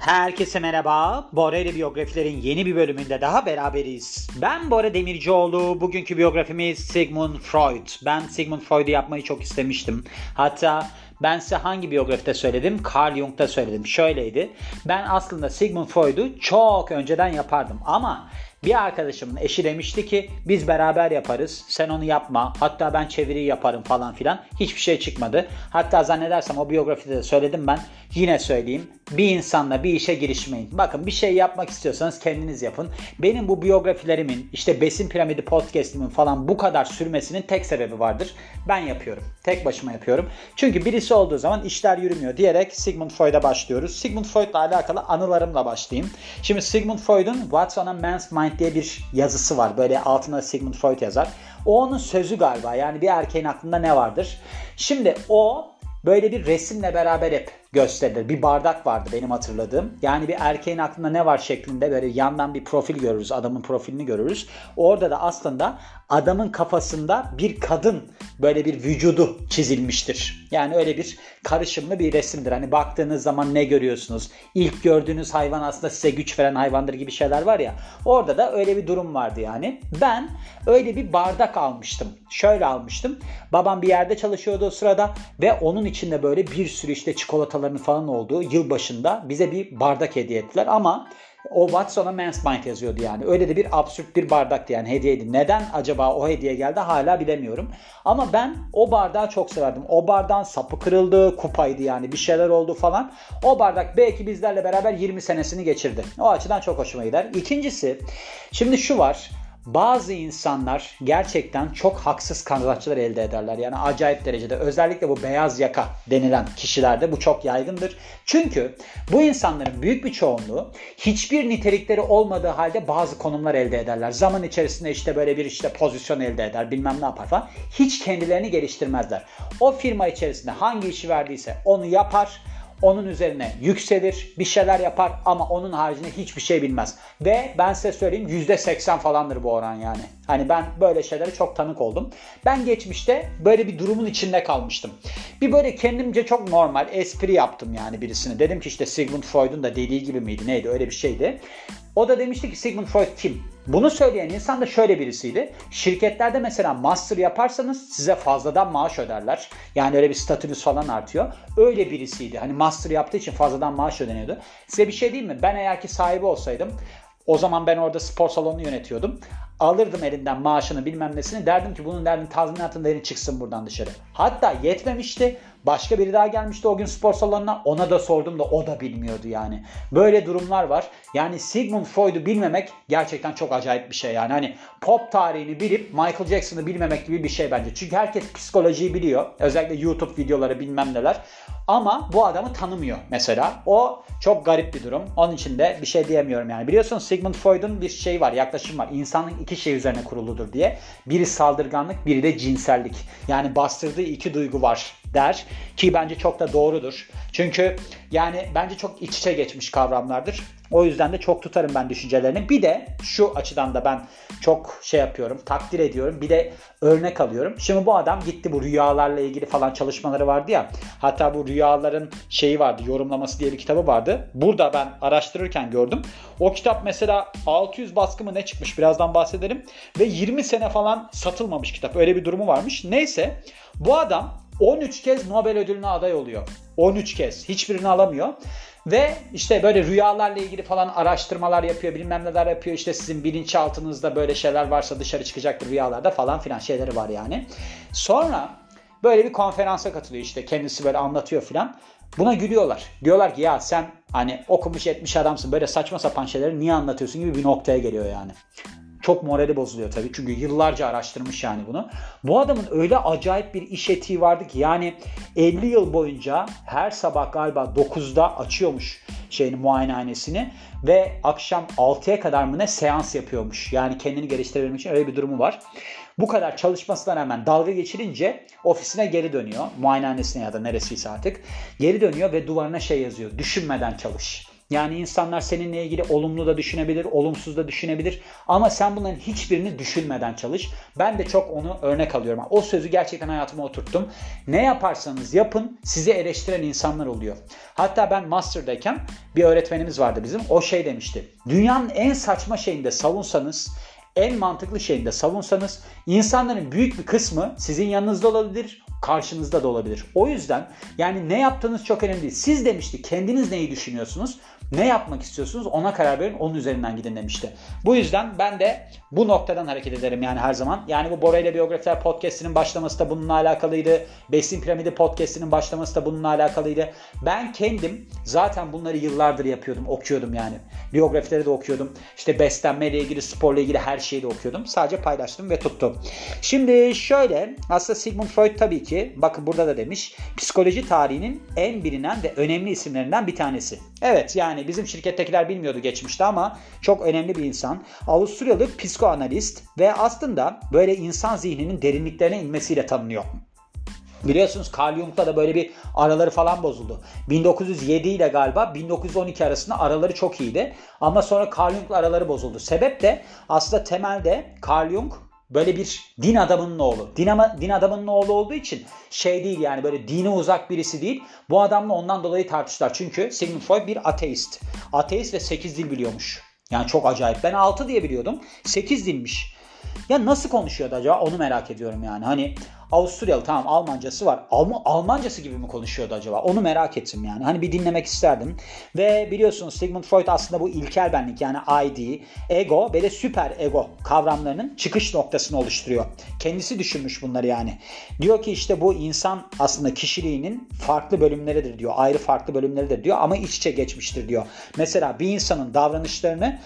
Herkese merhaba. Bora ile biyografilerin yeni bir bölümünde daha beraberiz. Ben Bora Demircioğlu. Bugünkü biyografimiz Sigmund Freud. Ben Sigmund Freud'u yapmayı çok istemiştim. Hatta ben size hangi biyografide söyledim? Carl Jung'da söyledim. Şöyleydi. Ben aslında Sigmund Freud'u çok önceden yapardım ama bir arkadaşımın eşi demişti ki biz beraber yaparız. Sen onu yapma. Hatta ben çeviriyi yaparım falan filan. Hiçbir şey çıkmadı. Hatta zannedersem o biyografide de söyledim ben. Yine söyleyeyim. Bir insanla bir işe girişmeyin. Bakın bir şey yapmak istiyorsanız kendiniz yapın. Benim bu biyografilerimin işte Besin Piramidi podcastimin falan bu kadar sürmesinin tek sebebi vardır. Ben yapıyorum. Tek başıma yapıyorum. Çünkü birisi olduğu zaman işler yürümüyor diyerek Sigmund Freud'a başlıyoruz. Sigmund Freud'la alakalı anılarımla başlayayım. Şimdi Sigmund Freud'un What's on a Man's Mind diye bir yazısı var. Böyle altına Sigmund Freud yazar. O onun sözü galiba. Yani bir erkeğin aklında ne vardır? Şimdi o böyle bir resimle beraber hep gösterilir. Bir bardak vardı benim hatırladığım. Yani bir erkeğin aklında ne var şeklinde böyle yandan bir profil görürüz. Adamın profilini görürüz. Orada da aslında adamın kafasında bir kadın böyle bir vücudu çizilmiştir. Yani öyle bir karışımlı bir resimdir. Hani baktığınız zaman ne görüyorsunuz? İlk gördüğünüz hayvan aslında size güç veren hayvandır gibi şeyler var ya. Orada da öyle bir durum vardı yani. Ben öyle bir bardak almıştım. Şöyle almıştım. Babam bir yerde çalışıyordu o sırada ve onun içinde böyle bir sürü işte çikolataların falan olduğu yıl başında bize bir bardak hediye ettiler ama o What's on a Man's Mind yazıyordu yani. Öyle de bir absürt bir bardaktı yani hediyeydi. Neden acaba o hediye geldi hala bilemiyorum. Ama ben o bardağı çok severdim. O bardağın sapı kırıldı, kupaydı yani bir şeyler oldu falan. O bardak belki bizlerle beraber 20 senesini geçirdi. O açıdan çok hoşuma gider. İkincisi şimdi şu var bazı insanlar gerçekten çok haksız kazançlar elde ederler. Yani acayip derecede. Özellikle bu beyaz yaka denilen kişilerde bu çok yaygındır. Çünkü bu insanların büyük bir çoğunluğu hiçbir nitelikleri olmadığı halde bazı konumlar elde ederler. Zaman içerisinde işte böyle bir işte pozisyon elde eder bilmem ne yapar falan. Hiç kendilerini geliştirmezler. O firma içerisinde hangi işi verdiyse onu yapar onun üzerine yükselir, bir şeyler yapar ama onun haricinde hiçbir şey bilmez. Ve ben size söyleyeyim %80 falandır bu oran yani. Hani ben böyle şeylere çok tanık oldum. Ben geçmişte böyle bir durumun içinde kalmıştım. Bir böyle kendimce çok normal espri yaptım yani birisine. Dedim ki işte Sigmund Freud'un da dediği gibi miydi neydi öyle bir şeydi. O da demişti ki Sigmund Freud kim? Bunu söyleyen insan da şöyle birisiydi. Şirketlerde mesela master yaparsanız size fazladan maaş öderler. Yani öyle bir statünüz falan artıyor. Öyle birisiydi. Hani master yaptığı için fazladan maaş ödeniyordu. Size bir şey diyeyim mi? Ben eğer ki sahibi olsaydım o zaman ben orada spor salonunu yönetiyordum. Alırdım elinden maaşını bilmem nesini. Derdim ki bunun derdim tazminatın verin çıksın buradan dışarı. Hatta yetmemişti. Başka biri daha gelmişti o gün spor salonuna. Ona da sordum da o da bilmiyordu yani. Böyle durumlar var. Yani Sigmund Freud'u bilmemek gerçekten çok acayip bir şey yani. Hani pop tarihini bilip Michael Jackson'ı bilmemek gibi bir şey bence. Çünkü herkes psikolojiyi biliyor. Özellikle YouTube videoları bilmem neler. Ama bu adamı tanımıyor mesela. O çok garip bir durum. Onun için de bir şey diyemiyorum yani. Biliyorsunuz Sigmund Freud'un bir şey var, yaklaşım var. İnsanın iki şey üzerine kuruludur diye. Biri saldırganlık, biri de cinsellik. Yani bastırdığı iki duygu var der ki bence çok da doğrudur. Çünkü yani bence çok iç içe geçmiş kavramlardır. O yüzden de çok tutarım ben düşüncelerini. Bir de şu açıdan da ben çok şey yapıyorum, takdir ediyorum. Bir de örnek alıyorum. Şimdi bu adam gitti bu rüyalarla ilgili falan çalışmaları vardı ya. Hatta bu rüyaların şeyi vardı, yorumlaması diye bir kitabı vardı. Burada ben araştırırken gördüm. O kitap mesela 600 baskı mı ne çıkmış birazdan bahsederim. Ve 20 sene falan satılmamış kitap. Öyle bir durumu varmış. Neyse bu adam 13 kez Nobel ödülüne aday oluyor. 13 kez. Hiçbirini alamıyor. Ve işte böyle rüyalarla ilgili falan araştırmalar yapıyor, bilmem neler yapıyor. İşte sizin bilinçaltınızda böyle şeyler varsa dışarı çıkacaktır rüyalarda falan filan şeyleri var yani. Sonra böyle bir konferansa katılıyor işte kendisi böyle anlatıyor filan. Buna gülüyorlar. Diyorlar ki ya sen hani okumuş etmiş adamsın böyle saçma sapan şeyleri niye anlatıyorsun gibi bir noktaya geliyor yani. Çok morali bozuluyor tabii. Çünkü yıllarca araştırmış yani bunu. Bu adamın öyle acayip bir iş etiği vardı ki yani 50 yıl boyunca her sabah galiba 9'da açıyormuş şeyini muayenehanesini ve akşam 6'ya kadar mı ne seans yapıyormuş. Yani kendini geliştirebilmek için öyle bir durumu var. Bu kadar çalışmasına rağmen dalga geçirince ofisine geri dönüyor. Muayenehanesine ya da neresiyse artık. Geri dönüyor ve duvarına şey yazıyor. Düşünmeden çalış. Yani insanlar seninle ilgili olumlu da düşünebilir, olumsuz da düşünebilir. Ama sen bunların hiçbirini düşünmeden çalış. Ben de çok onu örnek alıyorum. O sözü gerçekten hayatıma oturttum. Ne yaparsanız yapın sizi eleştiren insanlar oluyor. Hatta ben master'dayken bir öğretmenimiz vardı bizim. O şey demişti. Dünyanın en saçma şeyinde savunsanız en mantıklı şeyinde savunsanız insanların büyük bir kısmı sizin yanınızda olabilir, karşınızda da olabilir. O yüzden yani ne yaptığınız çok önemli değil. Siz demişti kendiniz neyi düşünüyorsunuz? Ne yapmak istiyorsunuz ona karar verin onun üzerinden gidin demişti. Bu yüzden ben de bu noktadan hareket ederim yani her zaman. Yani bu Bora ile Biyografiler podcastinin başlaması da bununla alakalıydı. Besin Piramidi podcastinin başlaması da bununla alakalıydı. Ben kendim zaten bunları yıllardır yapıyordum, okuyordum yani. Biyografileri de okuyordum. İşte beslenmeyle ilgili, sporla ilgili her şeyi de okuyordum. Sadece paylaştım ve tuttum. Şimdi şöyle aslında Sigmund Freud tabii ki bakın burada da demiş psikoloji tarihinin en bilinen ve önemli isimlerinden bir tanesi. Evet yani bizim şirkettekiler bilmiyordu geçmişte ama çok önemli bir insan. Avusturyalı psikoanalist ve aslında böyle insan zihninin derinliklerine inmesiyle tanınıyor. Biliyorsunuz Carl Jung'la da böyle bir araları falan bozuldu. 1907 ile galiba 1912 arasında araları çok iyiydi. Ama sonra Carl Jung'la araları bozuldu. Sebep de aslında temelde Carl Jung böyle bir din adamının oğlu. Din, ama, din adamının oğlu olduğu için şey değil yani böyle dine uzak birisi değil. Bu adamla ondan dolayı tartıştılar. Çünkü Sigmund Freud bir ateist. Ateist ve 8 dil biliyormuş. Yani çok acayip. Ben 6 diye biliyordum. 8 dilmiş. Ya nasıl konuşuyordu acaba onu merak ediyorum yani. Hani Avusturyalı tamam Almancası var. Alman, Almancası gibi mi konuşuyordu acaba? Onu merak ettim yani. Hani bir dinlemek isterdim. Ve biliyorsunuz Sigmund Freud aslında bu ilkel benlik yani ID, ego ve de süper ego kavramlarının çıkış noktasını oluşturuyor. Kendisi düşünmüş bunları yani. Diyor ki işte bu insan aslında kişiliğinin farklı bölümleridir diyor. Ayrı farklı bölümleridir diyor ama iç içe geçmiştir diyor. Mesela bir insanın davranışlarını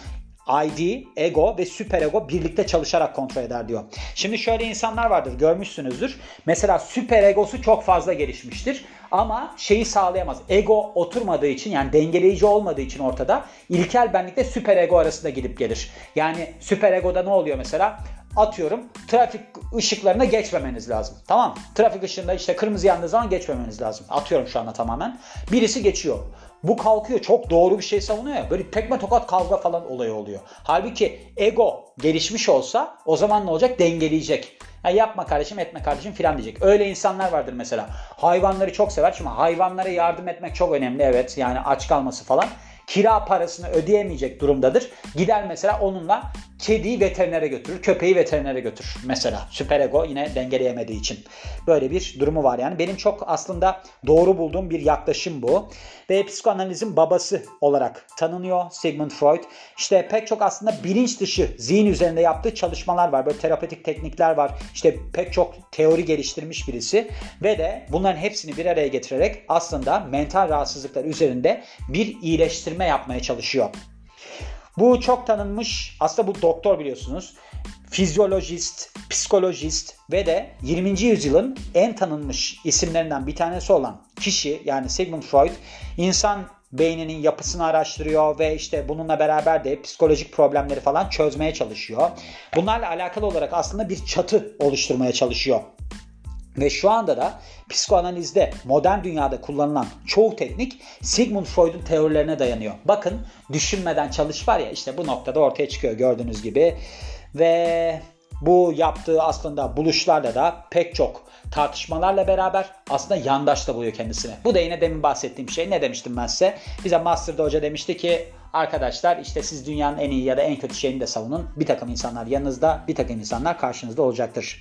ID, ego ve süper ego birlikte çalışarak kontrol eder diyor. Şimdi şöyle insanlar vardır görmüşsünüzdür. Mesela süper egosu çok fazla gelişmiştir ama şeyi sağlayamaz. Ego oturmadığı için yani dengeleyici olmadığı için ortada ilkel benlikle süper ego arasında gidip gelir. Yani süper egoda ne oluyor mesela? atıyorum trafik ışıklarına geçmemeniz lazım. Tamam Trafik ışığında işte kırmızı yandığı zaman geçmemeniz lazım. Atıyorum şu anda tamamen. Birisi geçiyor. Bu kalkıyor çok doğru bir şey savunuyor ya. Böyle tekme tokat kavga falan olayı oluyor. Halbuki ego gelişmiş olsa o zaman ne olacak? Dengeleyecek. Ya yapma kardeşim etme kardeşim filan diyecek. Öyle insanlar vardır mesela. Hayvanları çok sever. Şimdi hayvanlara yardım etmek çok önemli evet. Yani aç kalması falan. Kira parasını ödeyemeyecek durumdadır. Gider mesela onunla kediyi veterinere götürür, köpeği veterinere götürür mesela. Süper ego yine dengeleyemediği için. Böyle bir durumu var yani. Benim çok aslında doğru bulduğum bir yaklaşım bu. Ve psikoanalizin babası olarak tanınıyor Sigmund Freud. İşte pek çok aslında bilinç dışı zihin üzerinde yaptığı çalışmalar var. Böyle terapetik teknikler var. İşte pek çok teori geliştirmiş birisi. Ve de bunların hepsini bir araya getirerek aslında mental rahatsızlıklar üzerinde bir iyileştirme yapmaya çalışıyor. Bu çok tanınmış aslında bu doktor biliyorsunuz. Fizyolojist, psikolojist ve de 20. yüzyılın en tanınmış isimlerinden bir tanesi olan kişi yani Sigmund Freud insan beyninin yapısını araştırıyor ve işte bununla beraber de psikolojik problemleri falan çözmeye çalışıyor. Bunlarla alakalı olarak aslında bir çatı oluşturmaya çalışıyor. Ve şu anda da psikoanalizde modern dünyada kullanılan çoğu teknik Sigmund Freud'un teorilerine dayanıyor. Bakın düşünmeden çalış var ya işte bu noktada ortaya çıkıyor gördüğünüz gibi. Ve bu yaptığı aslında buluşlarla da pek çok tartışmalarla beraber aslında yandaş da buluyor kendisine. Bu da yine demin bahsettiğim şey. Ne demiştim ben size? Bize Master'da hoca demişti ki arkadaşlar işte siz dünyanın en iyi ya da en kötü şeyini de savunun. Bir takım insanlar yanınızda, bir takım insanlar karşınızda olacaktır.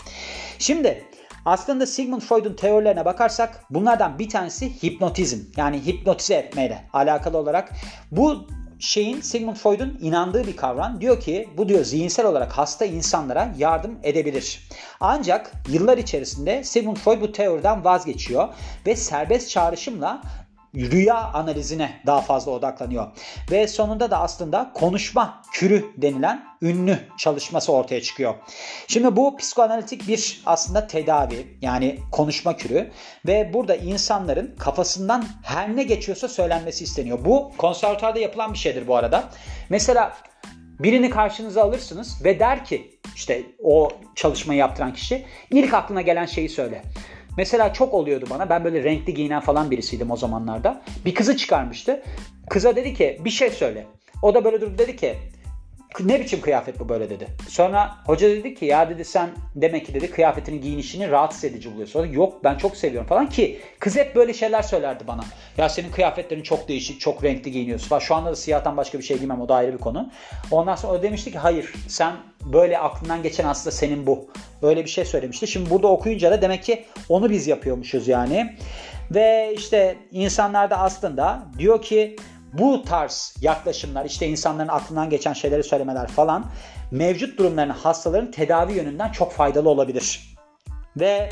Şimdi aslında Sigmund Freud'un teorilerine bakarsak bunlardan bir tanesi hipnotizm. Yani hipnotize etmeyle alakalı olarak bu şeyin Sigmund Freud'un inandığı bir kavram. Diyor ki bu diyor zihinsel olarak hasta insanlara yardım edebilir. Ancak yıllar içerisinde Sigmund Freud bu teoriden vazgeçiyor ve serbest çağrışımla rüya analizine daha fazla odaklanıyor. Ve sonunda da aslında konuşma kürü denilen ünlü çalışması ortaya çıkıyor. Şimdi bu psikoanalitik bir aslında tedavi yani konuşma kürü ve burada insanların kafasından her ne geçiyorsa söylenmesi isteniyor. Bu konservatuarda yapılan bir şeydir bu arada. Mesela birini karşınıza alırsınız ve der ki işte o çalışmayı yaptıran kişi ilk aklına gelen şeyi söyle. Mesela çok oluyordu bana. Ben böyle renkli giyinen falan birisiydim o zamanlarda. Bir kızı çıkarmıştı. Kıza dedi ki bir şey söyle. O da böyle durdu dedi ki ne biçim kıyafet bu böyle dedi. Sonra hoca dedi ki ya dedi sen demek ki dedi kıyafetini giyinişini rahatsız edici buluyorsun. Yok ben çok seviyorum falan ki kız hep böyle şeyler söylerdi bana. Ya senin kıyafetlerin çok değişik, çok renkli giyiniyorsun falan. Şu anda da siyahtan başka bir şey giymem o da ayrı bir konu. Ondan sonra o demişti ki hayır sen böyle aklından geçen aslında senin bu. Öyle bir şey söylemişti. Şimdi burada okuyunca da demek ki onu biz yapıyormuşuz yani. Ve işte insanlar da aslında diyor ki bu tarz yaklaşımlar işte insanların aklından geçen şeyleri söylemeler falan mevcut durumların hastaların tedavi yönünden çok faydalı olabilir. Ve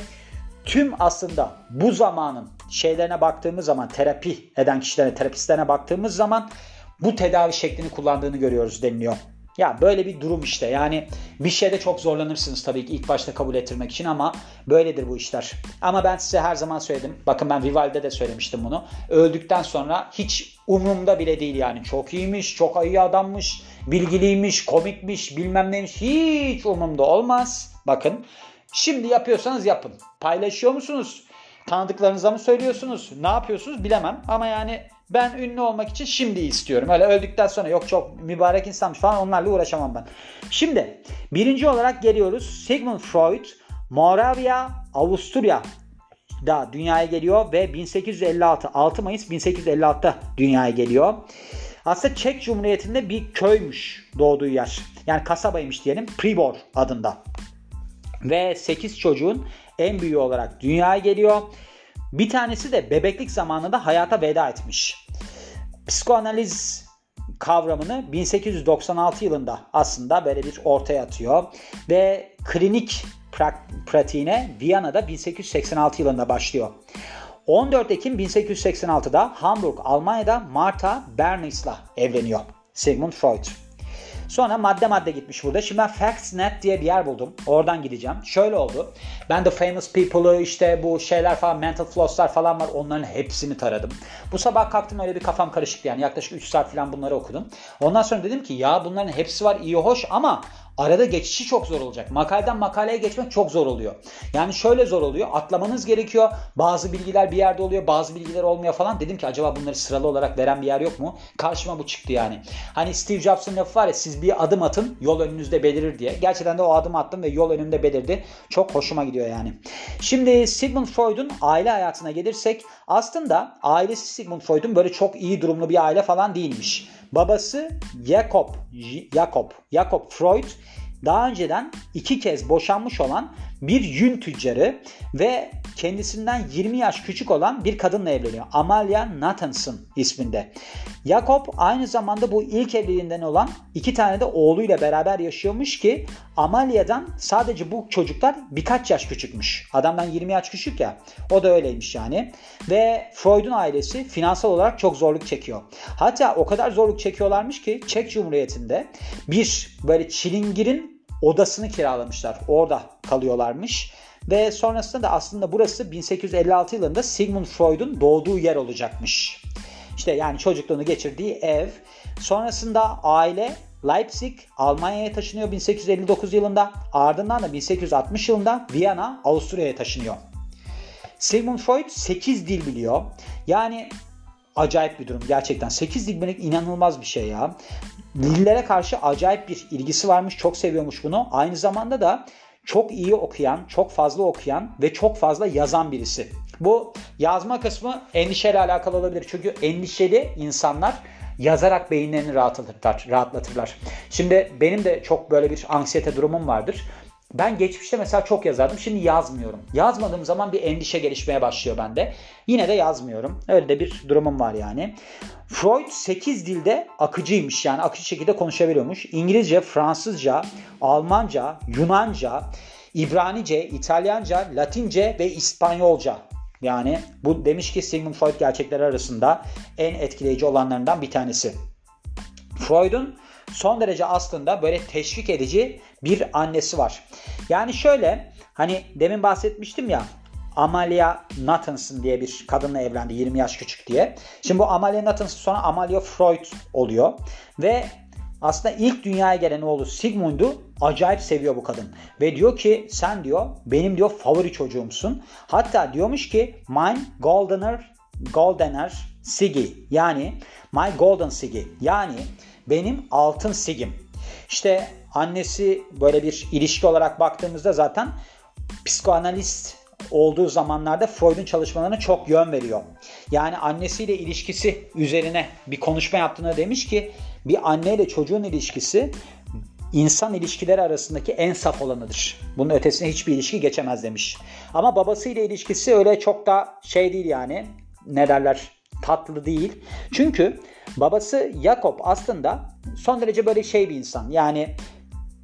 tüm aslında bu zamanın şeylerine baktığımız zaman terapi eden kişilere, terapistlerine baktığımız zaman bu tedavi şeklini kullandığını görüyoruz deniliyor. Ya böyle bir durum işte. Yani bir şeyde çok zorlanırsınız tabii ki ilk başta kabul ettirmek için ama böyledir bu işler. Ama ben size her zaman söyledim. Bakın ben Vival'de de söylemiştim bunu. Öldükten sonra hiç umurumda bile değil yani. Çok iyiymiş, çok iyi adammış, bilgiliymiş, komikmiş, bilmem neymiş. Hiç umurumda olmaz. Bakın şimdi yapıyorsanız yapın. Paylaşıyor musunuz? Tanıdıklarınıza mı söylüyorsunuz? Ne yapıyorsunuz bilemem. Ama yani ben ünlü olmak için şimdi istiyorum. Öyle öldükten sonra yok çok mübarek insanmış falan onlarla uğraşamam ben. Şimdi birinci olarak geliyoruz. Sigmund Freud Moravia, Avusturya da dünyaya geliyor ve 1856 6 Mayıs 1856'da dünyaya geliyor. Aslında Çek Cumhuriyeti'nde bir köymüş doğduğu yer. Yani kasabaymış diyelim. Pribor adında. Ve 8 çocuğun en büyüğü olarak dünyaya geliyor. Bir tanesi de bebeklik zamanında hayata veda etmiş. Psikoanaliz kavramını 1896 yılında aslında böyle bir ortaya atıyor ve klinik pratiğine Viyana'da 1886 yılında başlıyor. 14 Ekim 1886'da Hamburg, Almanya'da Martha Bernis'la evleniyor Sigmund Freud. Sonra madde madde gitmiş burada. Şimdi ben Facts.net diye bir yer buldum. Oradan gideceğim. Şöyle oldu. Ben de Famous People'ı işte bu şeyler falan Mental Floss'lar falan var. Onların hepsini taradım. Bu sabah kalktım öyle bir kafam karışıktı yani. Yaklaşık 3 saat falan bunları okudum. Ondan sonra dedim ki ya bunların hepsi var iyi hoş ama Arada geçişi çok zor olacak. Makaleden makaleye geçmek çok zor oluyor. Yani şöyle zor oluyor. Atlamanız gerekiyor. Bazı bilgiler bir yerde oluyor. Bazı bilgiler olmuyor falan. Dedim ki acaba bunları sıralı olarak veren bir yer yok mu? Karşıma bu çıktı yani. Hani Steve Jobs'ın lafı var ya siz bir adım atın yol önünüzde belirir diye. Gerçekten de o adım attım ve yol önümde belirdi. Çok hoşuma gidiyor yani. Şimdi Sigmund Freud'un aile hayatına gelirsek aslında ailesi Sigmund Freud'un böyle çok iyi durumlu bir aile falan değilmiş. Babası Jakob, Jakob, Jakob Freud. Daha önceden iki kez boşanmış olan bir yün tüccarı ve kendisinden 20 yaş küçük olan bir kadınla evleniyor. Amalia Nathanson isminde. Jacob aynı zamanda bu ilk evliliğinden olan iki tane de oğluyla beraber yaşıyormuş ki Amalia'dan sadece bu çocuklar birkaç yaş küçükmüş. Adamdan 20 yaş küçük ya. O da öyleymiş yani. Ve Freud'un ailesi finansal olarak çok zorluk çekiyor. Hatta o kadar zorluk çekiyorlarmış ki Çek Cumhuriyeti'nde bir böyle çilingirin odasını kiralamışlar. Orada kalıyorlarmış. Ve sonrasında da aslında burası 1856 yılında Sigmund Freud'un doğduğu yer olacakmış. İşte yani çocukluğunu geçirdiği ev. Sonrasında aile Leipzig Almanya'ya taşınıyor 1859 yılında. Ardından da 1860 yılında Viyana Avusturya'ya taşınıyor. Sigmund Freud 8 dil biliyor. Yani acayip bir durum gerçekten. 8 dil bilmek inanılmaz bir şey ya. Dillere karşı acayip bir ilgisi varmış. Çok seviyormuş bunu. Aynı zamanda da çok iyi okuyan, çok fazla okuyan ve çok fazla yazan birisi. Bu yazma kısmı endişeyle alakalı olabilir. Çünkü endişeli insanlar yazarak beyinlerini rahatlatırlar. rahatlatırlar. Şimdi benim de çok böyle bir anksiyete durumum vardır. Ben geçmişte mesela çok yazardım. Şimdi yazmıyorum. Yazmadığım zaman bir endişe gelişmeye başlıyor bende. Yine de yazmıyorum. Öyle de bir durumum var yani. Freud 8 dilde akıcıymış. Yani akıcı şekilde konuşabiliyormuş. İngilizce, Fransızca, Almanca, Yunanca, İbranice, İtalyanca, Latince ve İspanyolca. Yani bu demiş ki Sigmund Freud gerçekler arasında en etkileyici olanlarından bir tanesi. Freud'un son derece aslında böyle teşvik edici bir annesi var. Yani şöyle hani demin bahsetmiştim ya Amalia Nathanson diye bir kadınla evlendi 20 yaş küçük diye. Şimdi bu Amalia Nathanson sonra Amalia Freud oluyor ve aslında ilk dünyaya gelen oğlu Sigmund'u acayip seviyor bu kadın. Ve diyor ki sen diyor benim diyor favori çocuğumsun. Hatta diyormuş ki mine goldener goldener Siggy yani my golden Siggy yani benim altın Sigim. İşte annesi böyle bir ilişki olarak baktığımızda zaten psikoanalist olduğu zamanlarda Freud'un çalışmalarına çok yön veriyor. Yani annesiyle ilişkisi üzerine bir konuşma yaptığında demiş ki bir anneyle çocuğun ilişkisi insan ilişkileri arasındaki en saf olanıdır. Bunun ötesine hiçbir ilişki geçemez demiş. Ama babasıyla ilişkisi öyle çok da şey değil yani ne derler tatlı değil. Çünkü babası Jakob aslında son derece böyle şey bir insan. Yani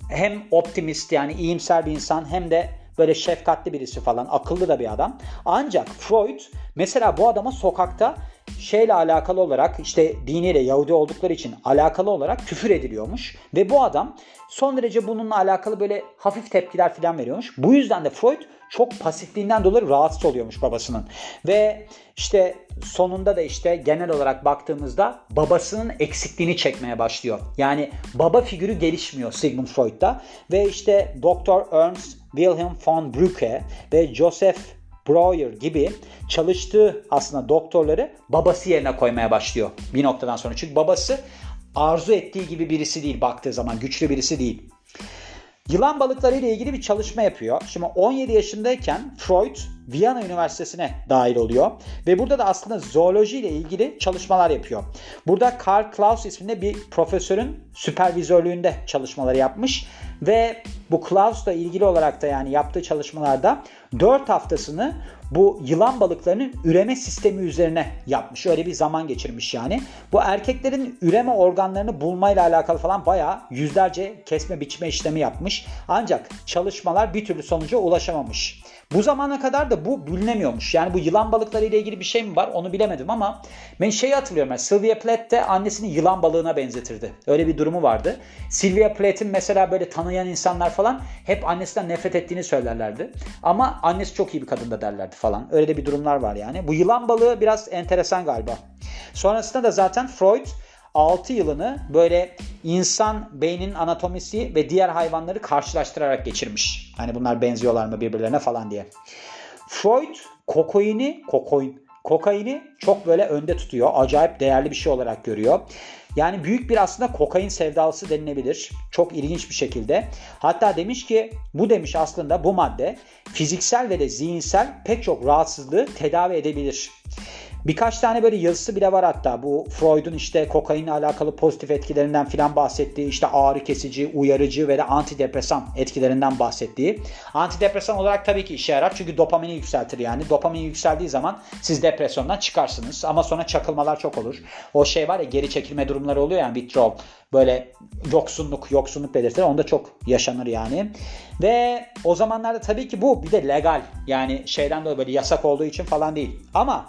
hem optimist yani iyimser bir insan hem de böyle şefkatli birisi falan, akıllı da bir adam. Ancak Freud mesela bu adama sokakta şeyle alakalı olarak işte diniyle Yahudi oldukları için alakalı olarak küfür ediliyormuş. Ve bu adam son derece bununla alakalı böyle hafif tepkiler falan veriyormuş. Bu yüzden de Freud çok pasifliğinden dolayı rahatsız oluyormuş babasının. Ve işte sonunda da işte genel olarak baktığımızda babasının eksikliğini çekmeye başlıyor. Yani baba figürü gelişmiyor Sigmund Freud'da. Ve işte Doktor Ernst Wilhelm von Brücke ve Joseph Breuer gibi çalıştığı aslında doktorları babası yerine koymaya başlıyor bir noktadan sonra. Çünkü babası arzu ettiği gibi birisi değil baktığı zaman güçlü birisi değil. Yılan balıkları ile ilgili bir çalışma yapıyor. Şimdi 17 yaşındayken Freud Viyana Üniversitesi'ne dahil oluyor. Ve burada da aslında zooloji ile ilgili çalışmalar yapıyor. Burada Karl Klaus isminde bir profesörün süpervizörlüğünde çalışmaları yapmış. Ve bu Klaus'la ilgili olarak da yani yaptığı çalışmalarda 4 haftasını bu yılan balıklarının üreme sistemi üzerine yapmış. Öyle bir zaman geçirmiş yani. Bu erkeklerin üreme organlarını bulmayla alakalı falan bayağı yüzlerce kesme biçme işlemi yapmış. Ancak çalışmalar bir türlü sonuca ulaşamamış. Bu zamana kadar da bu bilinemiyormuş. Yani bu yılan balıkları ile ilgili bir şey mi var onu bilemedim ama ben şeyi hatırlıyorum. Yani Sylvia Plath de annesini yılan balığına benzetirdi. Öyle bir durumu vardı. Sylvia Plath'in mesela böyle tanıyan insanlar falan hep annesinden nefret ettiğini söylerlerdi. Ama annesi çok iyi bir kadın da derlerdi falan. Öyle de bir durumlar var yani. Bu yılan balığı biraz enteresan galiba. Sonrasında da zaten Freud 6 yılını böyle insan beyninin anatomisi ve diğer hayvanları karşılaştırarak geçirmiş. Hani bunlar benziyorlar mı birbirlerine falan diye. Freud kokaini, kokain, kokaini çok böyle önde tutuyor. Acayip değerli bir şey olarak görüyor. Yani büyük bir aslında kokain sevdalısı denilebilir. Çok ilginç bir şekilde. Hatta demiş ki bu demiş aslında bu madde fiziksel ve de zihinsel pek çok rahatsızlığı tedavi edebilir. Birkaç tane böyle yazısı bile var hatta bu Freud'un işte kokainle alakalı pozitif etkilerinden filan bahsettiği işte ağrı kesici, uyarıcı ve de antidepresan etkilerinden bahsettiği. Antidepresan olarak tabii ki işe yarar çünkü dopamini yükseltir yani. Dopamin yükseldiği zaman siz depresyondan çıkarsınız ama sonra çakılmalar çok olur. O şey var ya geri çekilme durumları oluyor yani withdrawal. Böyle yoksunluk, yoksunluk belirtileri onda çok yaşanır yani. Ve o zamanlarda tabii ki bu bir de legal. Yani şeyden dolayı böyle yasak olduğu için falan değil. Ama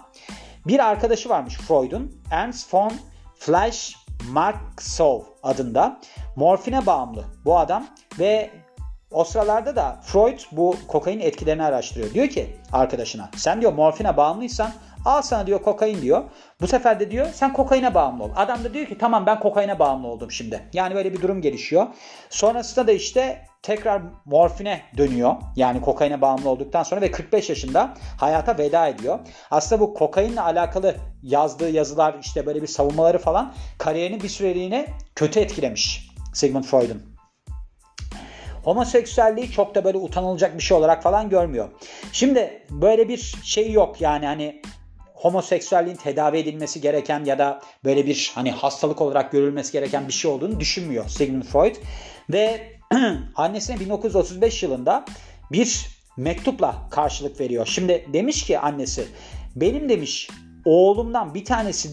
bir arkadaşı varmış Freud'un. Ernst von Fleisch-Marxow adında. Morfine bağımlı bu adam ve o sıralarda da Freud bu kokain etkilerini araştırıyor. Diyor ki arkadaşına sen diyor morfine bağımlıysan al sana diyor kokain diyor. Bu sefer de diyor sen kokaine bağımlı ol. Adam da diyor ki tamam ben kokaine bağımlı oldum şimdi. Yani böyle bir durum gelişiyor. Sonrasında da işte tekrar morfine dönüyor. Yani kokaine bağımlı olduktan sonra ve 45 yaşında hayata veda ediyor. Aslında bu kokainle alakalı yazdığı yazılar işte böyle bir savunmaları falan kariyerini bir süreliğine kötü etkilemiş Sigmund Freud'un. Homoseksüelliği çok da böyle utanılacak bir şey olarak falan görmüyor. Şimdi böyle bir şey yok yani hani homoseksüelliğin tedavi edilmesi gereken ya da böyle bir hani hastalık olarak görülmesi gereken bir şey olduğunu düşünmüyor Sigmund Freud. Ve annesine 1935 yılında bir mektupla karşılık veriyor. Şimdi demiş ki annesi benim demiş oğlumdan bir tanesi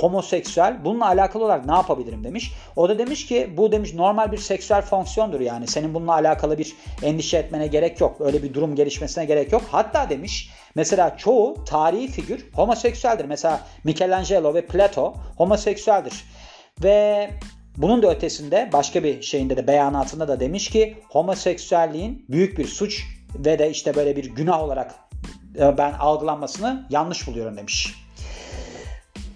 homoseksüel bununla alakalı olarak ne yapabilirim demiş. O da demiş ki bu demiş normal bir seksüel fonksiyondur yani senin bununla alakalı bir endişe etmene gerek yok. Öyle bir durum gelişmesine gerek yok. Hatta demiş mesela çoğu tarihi figür homoseksüeldir. Mesela Michelangelo ve Plato homoseksüeldir. Ve bunun da ötesinde başka bir şeyinde de beyanatında da demiş ki homoseksüelliğin büyük bir suç ve de işte böyle bir günah olarak e, ben algılanmasını yanlış buluyorum demiş.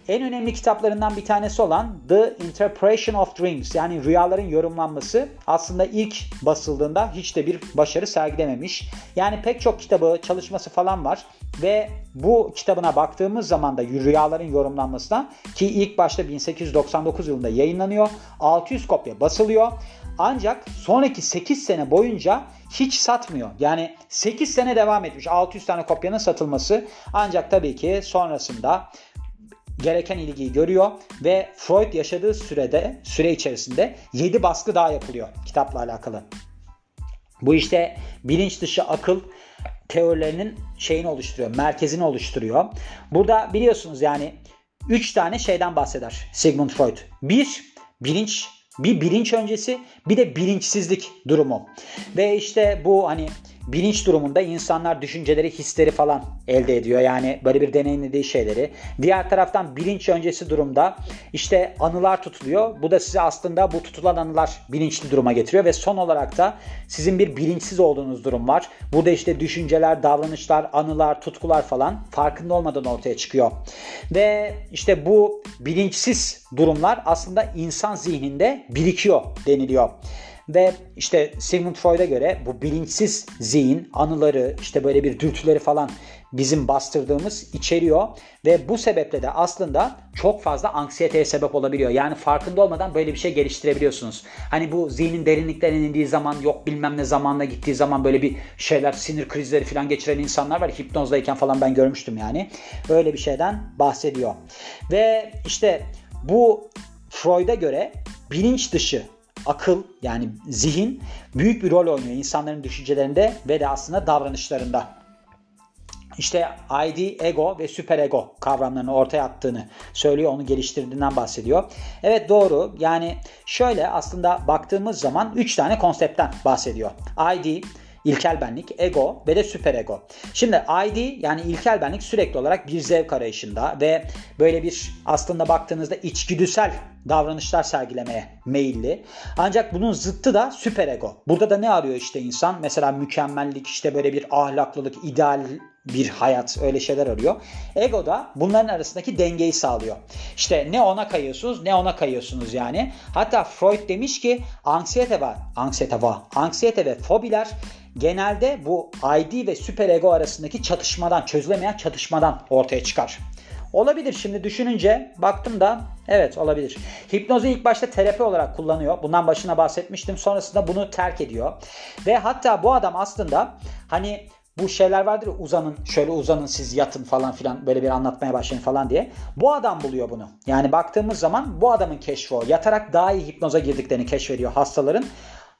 En önemli kitaplarından bir tanesi olan The Interpretation of Dreams yani rüyaların yorumlanması aslında ilk basıldığında hiç de bir başarı sergilememiş. Yani pek çok kitabı, çalışması falan var ve bu kitabına baktığımız zaman da rüyaların yorumlanmasına ki ilk başta 1899 yılında yayınlanıyor. 600 kopya basılıyor. Ancak sonraki 8 sene boyunca hiç satmıyor. Yani 8 sene devam etmiş 600 tane kopyanın satılması. Ancak tabii ki sonrasında gereken ilgiyi görüyor ve Freud yaşadığı sürede süre içerisinde 7 baskı daha yapılıyor kitapla alakalı. Bu işte bilinç dışı akıl teorilerinin şeyini oluşturuyor, merkezini oluşturuyor. Burada biliyorsunuz yani 3 tane şeyden bahseder Sigmund Freud. Bir, bilinç bir bilinç öncesi bir de bilinçsizlik durumu. Ve işte bu hani bilinç durumunda insanlar düşünceleri, hisleri falan elde ediyor. Yani böyle bir deneyimlediği şeyleri. Diğer taraftan bilinç öncesi durumda işte anılar tutuluyor. Bu da size aslında bu tutulan anılar bilinçli duruma getiriyor ve son olarak da sizin bir bilinçsiz olduğunuz durum var. Burada işte düşünceler, davranışlar, anılar, tutkular falan farkında olmadan ortaya çıkıyor. Ve işte bu bilinçsiz durumlar aslında insan zihninde birikiyor deniliyor. Ve işte Sigmund Freud'a göre bu bilinçsiz zihin, anıları, işte böyle bir dürtüleri falan bizim bastırdığımız içeriyor ve bu sebeple de aslında çok fazla anksiyeteye sebep olabiliyor. Yani farkında olmadan böyle bir şey geliştirebiliyorsunuz. Hani bu zihnin derinliklerine indiği zaman yok bilmem ne zamanla gittiği zaman böyle bir şeyler sinir krizleri falan geçiren insanlar var. Hipnozdayken falan ben görmüştüm yani. Öyle bir şeyden bahsediyor. Ve işte bu Freud'a göre bilinç dışı akıl yani zihin büyük bir rol oynuyor insanların düşüncelerinde ve de aslında davranışlarında. İşte ID, ego ve süper ego kavramlarını ortaya attığını söylüyor, onu geliştirdiğinden bahsediyor. Evet doğru. Yani şöyle aslında baktığımız zaman 3 tane konseptten bahsediyor. ID, ilkel benlik, ego ve de süper ego. Şimdi ID yani ilkel benlik sürekli olarak bir zevk arayışında ve böyle bir aslında baktığınızda içgüdüsel davranışlar sergilemeye meyilli. Ancak bunun zıttı da süper ego. Burada da ne arıyor işte insan? Mesela mükemmellik, işte böyle bir ahlaklılık, ideal bir hayat öyle şeyler arıyor. Ego da bunların arasındaki dengeyi sağlıyor. İşte ne ona kayıyorsunuz ne ona kayıyorsunuz yani. Hatta Freud demiş ki anksiyete var, anksiyete var, anksiyete ve fobiler genelde bu ID ve süper ego arasındaki çatışmadan, çözülemeyen çatışmadan ortaya çıkar. Olabilir şimdi düşününce baktım da evet olabilir. Hipnozu ilk başta terapi olarak kullanıyor. Bundan başına bahsetmiştim. Sonrasında bunu terk ediyor. Ve hatta bu adam aslında hani bu şeyler vardır ya uzanın şöyle uzanın siz yatın falan filan böyle bir anlatmaya başlayın falan diye. Bu adam buluyor bunu. Yani baktığımız zaman bu adamın keşfi o. Yatarak daha iyi hipnoza girdiklerini keşfediyor hastaların.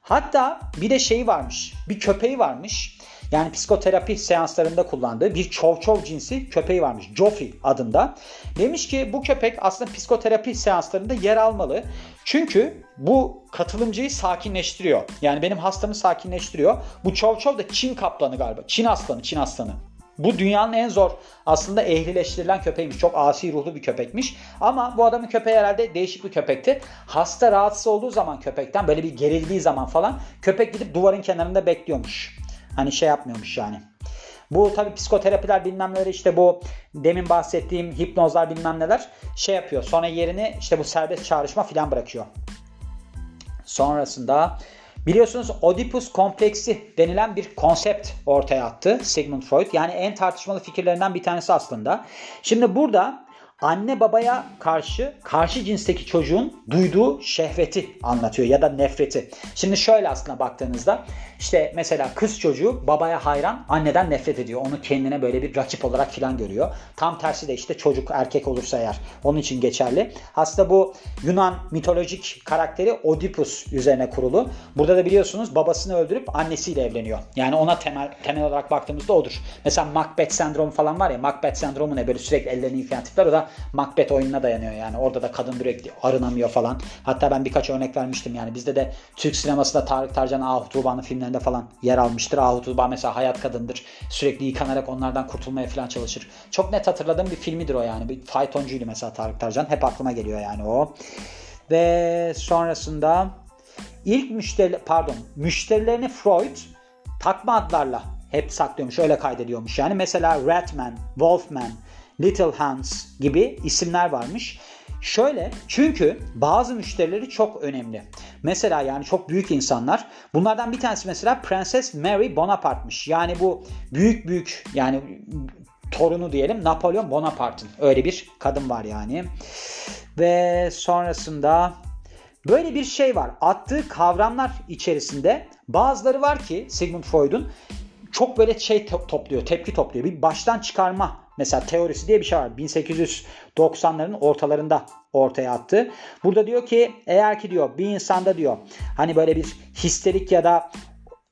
Hatta bir de şey varmış. Bir köpeği varmış. Yani psikoterapi seanslarında kullandığı bir çov çov cinsi köpeği varmış. Joffy adında. Demiş ki bu köpek aslında psikoterapi seanslarında yer almalı. Çünkü bu katılımcıyı sakinleştiriyor. Yani benim hastamı sakinleştiriyor. Bu çov çov da Çin kaplanı galiba. Çin aslanı, Çin aslanı. Bu dünyanın en zor aslında ehlileştirilen köpeğiymiş. Çok asi ruhlu bir köpekmiş. Ama bu adamın köpeği herhalde değişik bir köpekti. Hasta rahatsız olduğu zaman köpekten böyle bir gerildiği zaman falan köpek gidip duvarın kenarında bekliyormuş. Hani şey yapmıyormuş yani. Bu tabi psikoterapiler bilmem neler işte bu demin bahsettiğim hipnozlar bilmem neler şey yapıyor. Sonra yerini işte bu serbest çağrışma filan bırakıyor. Sonrasında biliyorsunuz Oedipus kompleksi denilen bir konsept ortaya attı Sigmund Freud. Yani en tartışmalı fikirlerinden bir tanesi aslında. Şimdi burada anne babaya karşı karşı cinsteki çocuğun duyduğu şehveti anlatıyor ya da nefreti. Şimdi şöyle aslında baktığınızda işte mesela kız çocuğu babaya hayran anneden nefret ediyor. Onu kendine böyle bir rakip olarak filan görüyor. Tam tersi de işte çocuk erkek olursa eğer onun için geçerli. Aslında bu Yunan mitolojik karakteri Oedipus üzerine kurulu. Burada da biliyorsunuz babasını öldürüp annesiyle evleniyor. Yani ona temel temel olarak baktığımızda odur. Mesela Macbeth sendromu falan var ya Macbeth sendromu ne böyle sürekli ellerini yıkayan tipler o da Macbeth oyununa dayanıyor yani. Orada da kadın sürekli arınamıyor falan. Hatta ben birkaç örnek vermiştim yani. Bizde de Türk sinemasında Tarık Tarcan Ahut Tuğba'nın filmlerinde falan yer almıştır. Tuğba mesela hayat kadındır. Sürekli yıkanarak onlardan kurtulmaya falan çalışır. Çok net hatırladığım bir filmidir o yani. Bir faytoncuydu mesela Tarık Tarcan. Hep aklıma geliyor yani o. Ve sonrasında ilk müşteri pardon müşterilerini Freud takma adlarla hep saklıyormuş. Öyle kaydediyormuş yani. Mesela Ratman, Wolfman, Little Hans gibi isimler varmış. Şöyle çünkü bazı müşterileri çok önemli. Mesela yani çok büyük insanlar. Bunlardan bir tanesi mesela Prenses Mary Bonaparte'mış. Yani bu büyük büyük yani torunu diyelim Napolyon Bonaparte'ın. Öyle bir kadın var yani. Ve sonrasında böyle bir şey var. Attığı kavramlar içerisinde bazıları var ki Sigmund Freud'un çok böyle şey topluyor, tepki topluyor. Bir baştan çıkarma mesela teorisi diye bir şey var. 1890'ların ortalarında ortaya attı. Burada diyor ki eğer ki diyor bir insanda diyor hani böyle bir histerik ya da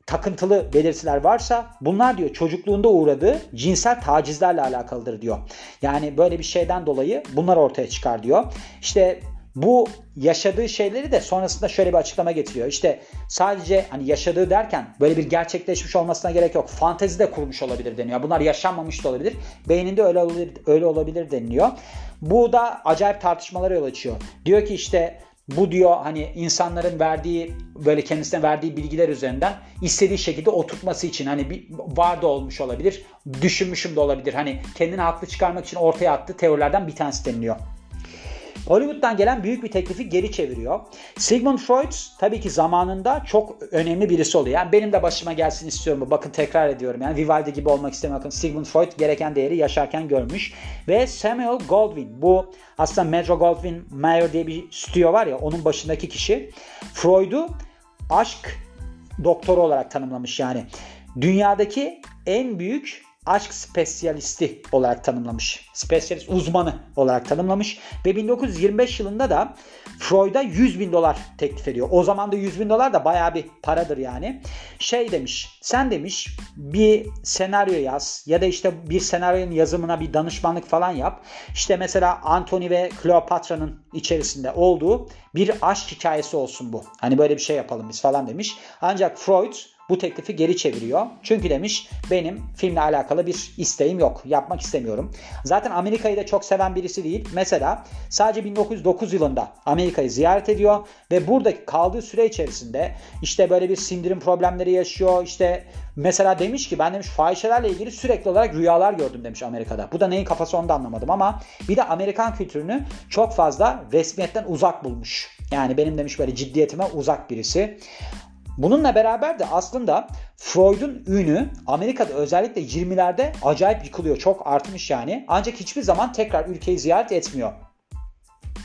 takıntılı belirtiler varsa bunlar diyor çocukluğunda uğradığı cinsel tacizlerle alakalıdır diyor. Yani böyle bir şeyden dolayı bunlar ortaya çıkar diyor. İşte bu yaşadığı şeyleri de sonrasında şöyle bir açıklama getiriyor. İşte sadece hani yaşadığı derken böyle bir gerçekleşmiş olmasına gerek yok. Fantezi de kurmuş olabilir deniyor. Bunlar yaşanmamış da olabilir. Beyninde öyle olabilir, öyle olabilir deniliyor. Bu da acayip tartışmalara yol açıyor. Diyor ki işte bu diyor hani insanların verdiği böyle kendisine verdiği bilgiler üzerinden istediği şekilde oturtması için hani bir var da olmuş olabilir. Düşünmüşüm de olabilir. Hani kendini haklı çıkarmak için ortaya attığı teorilerden bir tanesi deniliyor. Hollywood'dan gelen büyük bir teklifi geri çeviriyor. Sigmund Freud tabii ki zamanında çok önemli birisi oluyor. Yani benim de başıma gelsin istiyorum. Bakın tekrar ediyorum. Yani Vivaldi gibi olmak istemiyorum. Bakın Sigmund Freud gereken değeri yaşarken görmüş. Ve Samuel Goldwyn bu aslında Metro Goldwyn Mayer diye bir stüdyo var ya onun başındaki kişi Freud'u aşk doktoru olarak tanımlamış yani. Dünyadaki en büyük aşk spesyalisti olarak tanımlamış. Spesyalist uzmanı olarak tanımlamış. Ve 1925 yılında da Freud'a 100 bin dolar teklif ediyor. O zaman da 100 bin dolar da baya bir paradır yani. Şey demiş sen demiş bir senaryo yaz ya da işte bir senaryonun yazımına bir danışmanlık falan yap. İşte mesela Anthony ve Cleopatra'nın içerisinde olduğu bir aşk hikayesi olsun bu. Hani böyle bir şey yapalım biz falan demiş. Ancak Freud bu teklifi geri çeviriyor. Çünkü demiş benim filmle alakalı bir isteğim yok. Yapmak istemiyorum. Zaten Amerika'yı da çok seven birisi değil. Mesela sadece 1909 yılında Amerika'yı ziyaret ediyor ve buradaki kaldığı süre içerisinde işte böyle bir sindirim problemleri yaşıyor. İşte mesela demiş ki ben demiş fahişelerle ilgili sürekli olarak rüyalar gördüm demiş Amerika'da. Bu da neyin kafası onu da anlamadım ama bir de Amerikan kültürünü çok fazla resmiyetten uzak bulmuş. Yani benim demiş böyle ciddiyetime uzak birisi. Bununla beraber de aslında Freud'un ünü Amerika'da özellikle 20'lerde acayip yıkılıyor. Çok artmış yani. Ancak hiçbir zaman tekrar ülkeyi ziyaret etmiyor.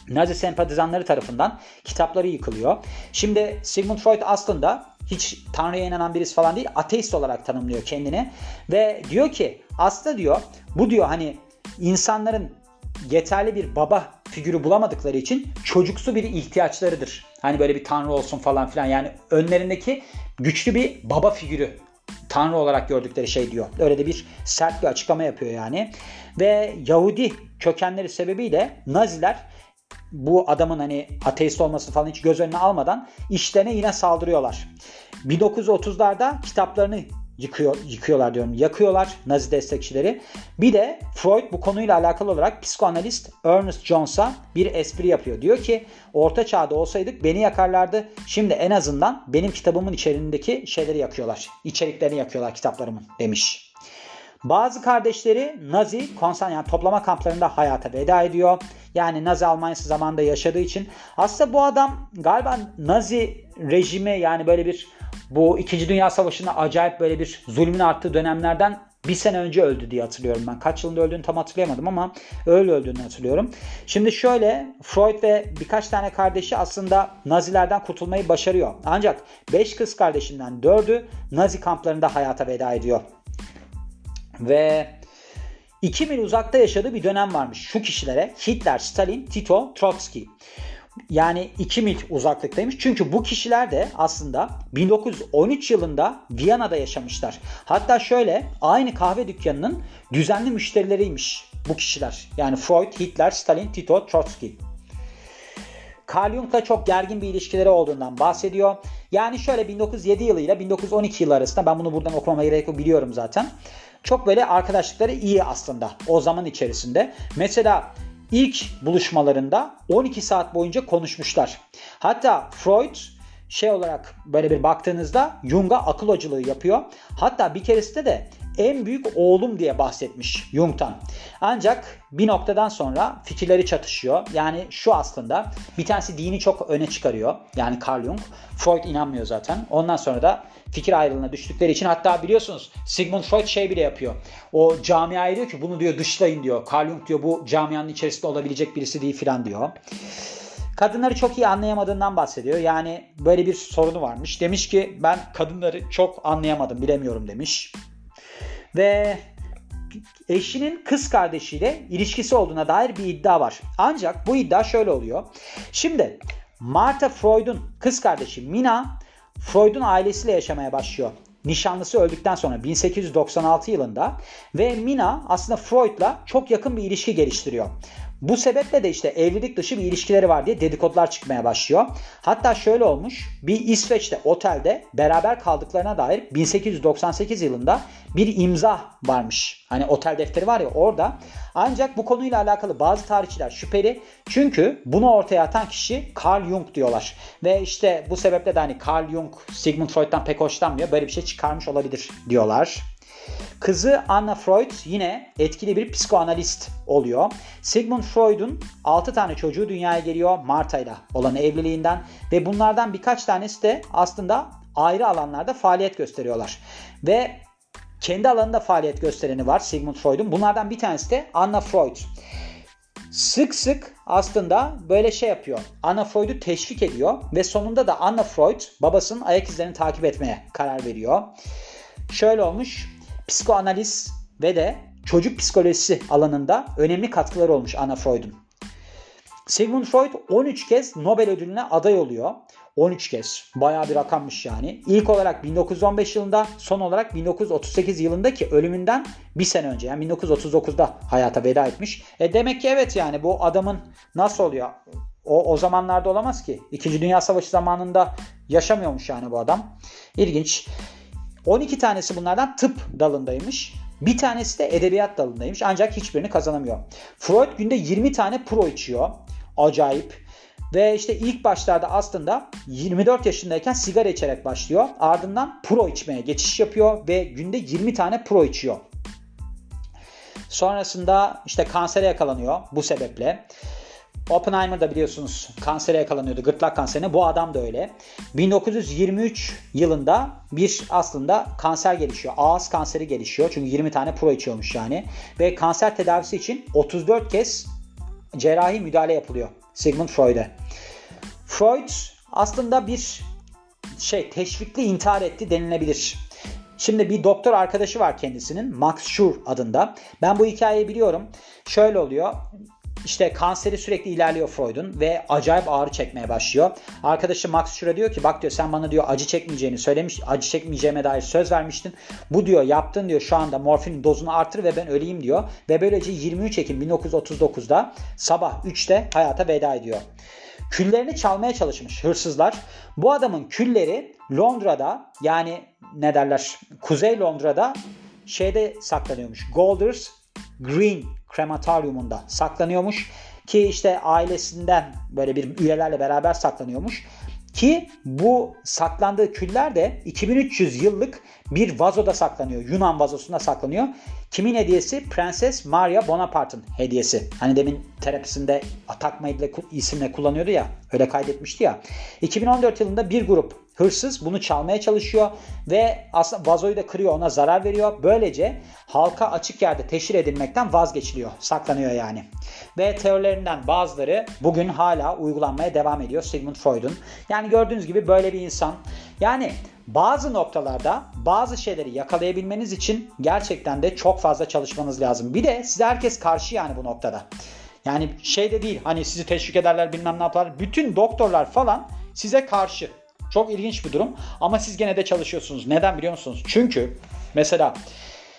Nazi sempatizanları tarafından kitapları yıkılıyor. Şimdi Sigmund Freud aslında hiç Tanrı'ya inanan birisi falan değil. Ateist olarak tanımlıyor kendini. Ve diyor ki aslında diyor bu diyor hani insanların yeterli bir baba figürü bulamadıkları için çocuksu bir ihtiyaçlarıdır. Hani böyle bir tanrı olsun falan filan. Yani önlerindeki güçlü bir baba figürü tanrı olarak gördükleri şey diyor. Öyle de bir sert bir açıklama yapıyor yani. Ve Yahudi kökenleri sebebiyle Naziler bu adamın hani ateist olması falan hiç göz önüne almadan işlerine yine saldırıyorlar. 1930'larda kitaplarını yıkıyor, yıkıyorlar diyorum. Yakıyorlar Nazi destekçileri. Bir de Freud bu konuyla alakalı olarak psikoanalist Ernest Jones'a bir espri yapıyor. Diyor ki orta çağda olsaydık beni yakarlardı. Şimdi en azından benim kitabımın içerisindeki şeyleri yakıyorlar. İçeriklerini yakıyorlar kitaplarımın demiş. Bazı kardeşleri Nazi konsan yani toplama kamplarında hayata veda ediyor. Yani Nazi Almanyası zamanında yaşadığı için. Aslında bu adam galiba Nazi rejimi yani böyle bir bu 2. Dünya Savaşı'nda acayip böyle bir zulmün arttığı dönemlerden bir sene önce öldü diye hatırlıyorum ben. Kaç yılında öldüğünü tam hatırlayamadım ama öyle öldüğünü hatırlıyorum. Şimdi şöyle Freud ve birkaç tane kardeşi aslında Nazilerden kurtulmayı başarıyor. Ancak 5 kız kardeşinden 4'ü Nazi kamplarında hayata veda ediyor. Ve 2 mil uzakta yaşadığı bir dönem varmış şu kişilere. Hitler, Stalin, Tito, Trotsky. Yani 2 mil uzaklıktaymış. Çünkü bu kişiler de aslında 1913 yılında Viyana'da yaşamışlar. Hatta şöyle aynı kahve dükkanının düzenli müşterileriymiş bu kişiler. Yani Freud, Hitler, Stalin, Tito, Trotsky. Carl Jung'la çok gergin bir ilişkileri olduğundan bahsediyor. Yani şöyle 1907 yılıyla 1912 yılı arasında ben bunu buradan okumama gerek yok biliyorum zaten. Çok böyle arkadaşlıkları iyi aslında o zaman içerisinde. Mesela ilk buluşmalarında 12 saat boyunca konuşmuşlar. Hatta Freud şey olarak böyle bir baktığınızda Jung'a akıl hoculuğu yapıyor. Hatta bir keresinde de en büyük oğlum diye bahsetmiş Jung'tan. Ancak bir noktadan sonra fikirleri çatışıyor. Yani şu aslında bir tanesi dini çok öne çıkarıyor. Yani Carl Jung. Freud inanmıyor zaten. Ondan sonra da fikir ayrılığına düştükleri için hatta biliyorsunuz Sigmund Freud şey bile yapıyor. O camiaya diyor ki bunu diyor dışlayın diyor. Carl Jung diyor bu camianın içerisinde olabilecek birisi değil filan diyor. Kadınları çok iyi anlayamadığından bahsediyor. Yani böyle bir sorunu varmış. Demiş ki ben kadınları çok anlayamadım bilemiyorum demiş. Ve eşinin kız kardeşiyle ilişkisi olduğuna dair bir iddia var. Ancak bu iddia şöyle oluyor. Şimdi Martha Freud'un kız kardeşi Mina Freud'un ailesiyle yaşamaya başlıyor. Nişanlısı öldükten sonra 1896 yılında ve Mina aslında Freud'la çok yakın bir ilişki geliştiriyor. Bu sebeple de işte evlilik dışı bir ilişkileri var diye dedikodular çıkmaya başlıyor. Hatta şöyle olmuş. Bir İsveç'te otelde beraber kaldıklarına dair 1898 yılında bir imza varmış. Hani otel defteri var ya orada. Ancak bu konuyla alakalı bazı tarihçiler şüpheli. Çünkü bunu ortaya atan kişi Carl Jung diyorlar. Ve işte bu sebeple de hani Carl Jung Sigmund Freud'dan pek hoşlanmıyor. Böyle bir şey çıkarmış olabilir diyorlar. Kızı Anna Freud yine etkili bir psikoanalist oluyor. Sigmund Freud'un 6 tane çocuğu dünyaya geliyor Marta ile olan evliliğinden ve bunlardan birkaç tanesi de aslında ayrı alanlarda faaliyet gösteriyorlar. Ve kendi alanında faaliyet göstereni var Sigmund Freud'un. Bunlardan bir tanesi de Anna Freud. Sık sık aslında böyle şey yapıyor. Anna Freud'u teşvik ediyor ve sonunda da Anna Freud babasının ayak izlerini takip etmeye karar veriyor. Şöyle olmuş psikoanaliz ve de çocuk psikolojisi alanında önemli katkıları olmuş Anna Freud'un. Sigmund Freud 13 kez Nobel ödülüne aday oluyor. 13 kez. Bayağı bir rakammış yani. İlk olarak 1915 yılında, son olarak 1938 yılında ki ölümünden bir sene önce yani 1939'da hayata veda etmiş. E demek ki evet yani bu adamın nasıl oluyor? O, o zamanlarda olamaz ki. İkinci Dünya Savaşı zamanında yaşamıyormuş yani bu adam. İlginç. 12 tanesi bunlardan tıp dalındaymış. Bir tanesi de edebiyat dalındaymış ancak hiçbirini kazanamıyor. Freud günde 20 tane pro içiyor. Acayip. Ve işte ilk başlarda aslında 24 yaşındayken sigara içerek başlıyor. Ardından pro içmeye geçiş yapıyor ve günde 20 tane pro içiyor. Sonrasında işte kansere yakalanıyor bu sebeple. Oppenheimer da biliyorsunuz kansere yakalanıyordu. Gırtlak kanserine. Bu adam da öyle. 1923 yılında bir aslında kanser gelişiyor. Ağız kanseri gelişiyor. Çünkü 20 tane pro içiyormuş yani. Ve kanser tedavisi için 34 kez cerrahi müdahale yapılıyor. Sigmund Freud'e. Freud aslında bir şey teşvikli intihar etti denilebilir. Şimdi bir doktor arkadaşı var kendisinin Max Schur adında. Ben bu hikayeyi biliyorum. Şöyle oluyor. İşte kanseri sürekli ilerliyor Freud'un ve acayip ağrı çekmeye başlıyor. Arkadaşı Max Schur'a diyor ki bak diyor sen bana diyor acı çekmeyeceğini söylemiş, acı çekmeyeceğime dair söz vermiştin. Bu diyor yaptın diyor şu anda morfin dozunu artır ve ben öleyim diyor. Ve böylece 23 Ekim 1939'da sabah 3'te hayata veda ediyor. Küllerini çalmaya çalışmış hırsızlar. Bu adamın külleri Londra'da yani ne derler Kuzey Londra'da şeyde saklanıyormuş. Golders Green krematoryumunda saklanıyormuş. Ki işte ailesinden böyle bir üyelerle beraber saklanıyormuş. Ki bu saklandığı küller de 2300 yıllık bir vazoda saklanıyor. Yunan vazosunda saklanıyor. Kimin hediyesi? Prenses Maria Bonaparte'ın hediyesi. Hani demin terapisinde takma isimle kullanıyordu ya. Öyle kaydetmişti ya. 2014 yılında bir grup hırsız bunu çalmaya çalışıyor ve aslında vazoyu da kırıyor ona zarar veriyor. Böylece halka açık yerde teşhir edilmekten vazgeçiliyor. Saklanıyor yani. Ve teorilerinden bazıları bugün hala uygulanmaya devam ediyor Sigmund Freud'un. Yani gördüğünüz gibi böyle bir insan. Yani bazı noktalarda bazı şeyleri yakalayabilmeniz için gerçekten de çok fazla çalışmanız lazım. Bir de size herkes karşı yani bu noktada. Yani şey de değil hani sizi teşvik ederler bilmem ne yaparlar. Bütün doktorlar falan size karşı. Çok ilginç bir durum ama siz gene de çalışıyorsunuz. Neden biliyor musunuz? Çünkü mesela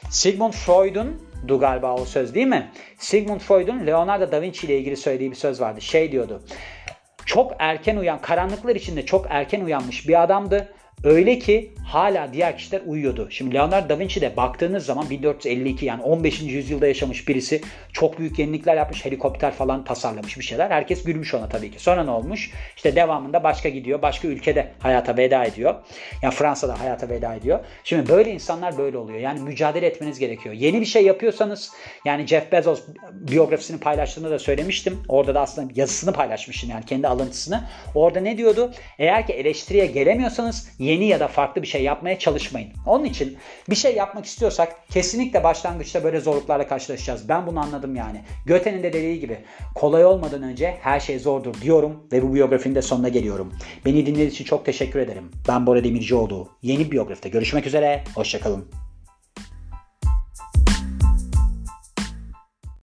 Sigmund Freud'un du galiba o söz değil mi? Sigmund Freud'un Leonardo da Vinci ile ilgili söylediği bir söz vardı. Şey diyordu. Çok erken uyan, karanlıklar içinde çok erken uyanmış bir adamdı. Öyle ki hala diğer kişiler uyuyordu. Şimdi Leonardo da Vinci de baktığınız zaman 1452 yani 15. yüzyılda yaşamış birisi çok büyük yenilikler yapmış. Helikopter falan tasarlamış bir şeyler. Herkes gülmüş ona tabii ki. Sonra ne olmuş? İşte devamında başka gidiyor. Başka ülkede hayata veda ediyor. Yani Fransa'da hayata veda ediyor. Şimdi böyle insanlar böyle oluyor. Yani mücadele etmeniz gerekiyor. Yeni bir şey yapıyorsanız yani Jeff Bezos biyografisini paylaştığında da söylemiştim. Orada da aslında yazısını paylaşmıştım yani kendi alıntısını. Orada ne diyordu? Eğer ki eleştiriye gelemiyorsanız yeni ya da farklı bir şey yapmaya çalışmayın. Onun için bir şey yapmak istiyorsak kesinlikle başlangıçta böyle zorluklarla karşılaşacağız. Ben bunu anladım yani. Göte'nin de dediği gibi kolay olmadan önce her şey zordur diyorum ve bu biyografinin de sonuna geliyorum. Beni dinlediğiniz için çok teşekkür ederim. Ben Bora Demircioğlu. Yeni biyografide görüşmek üzere. Hoşçakalın.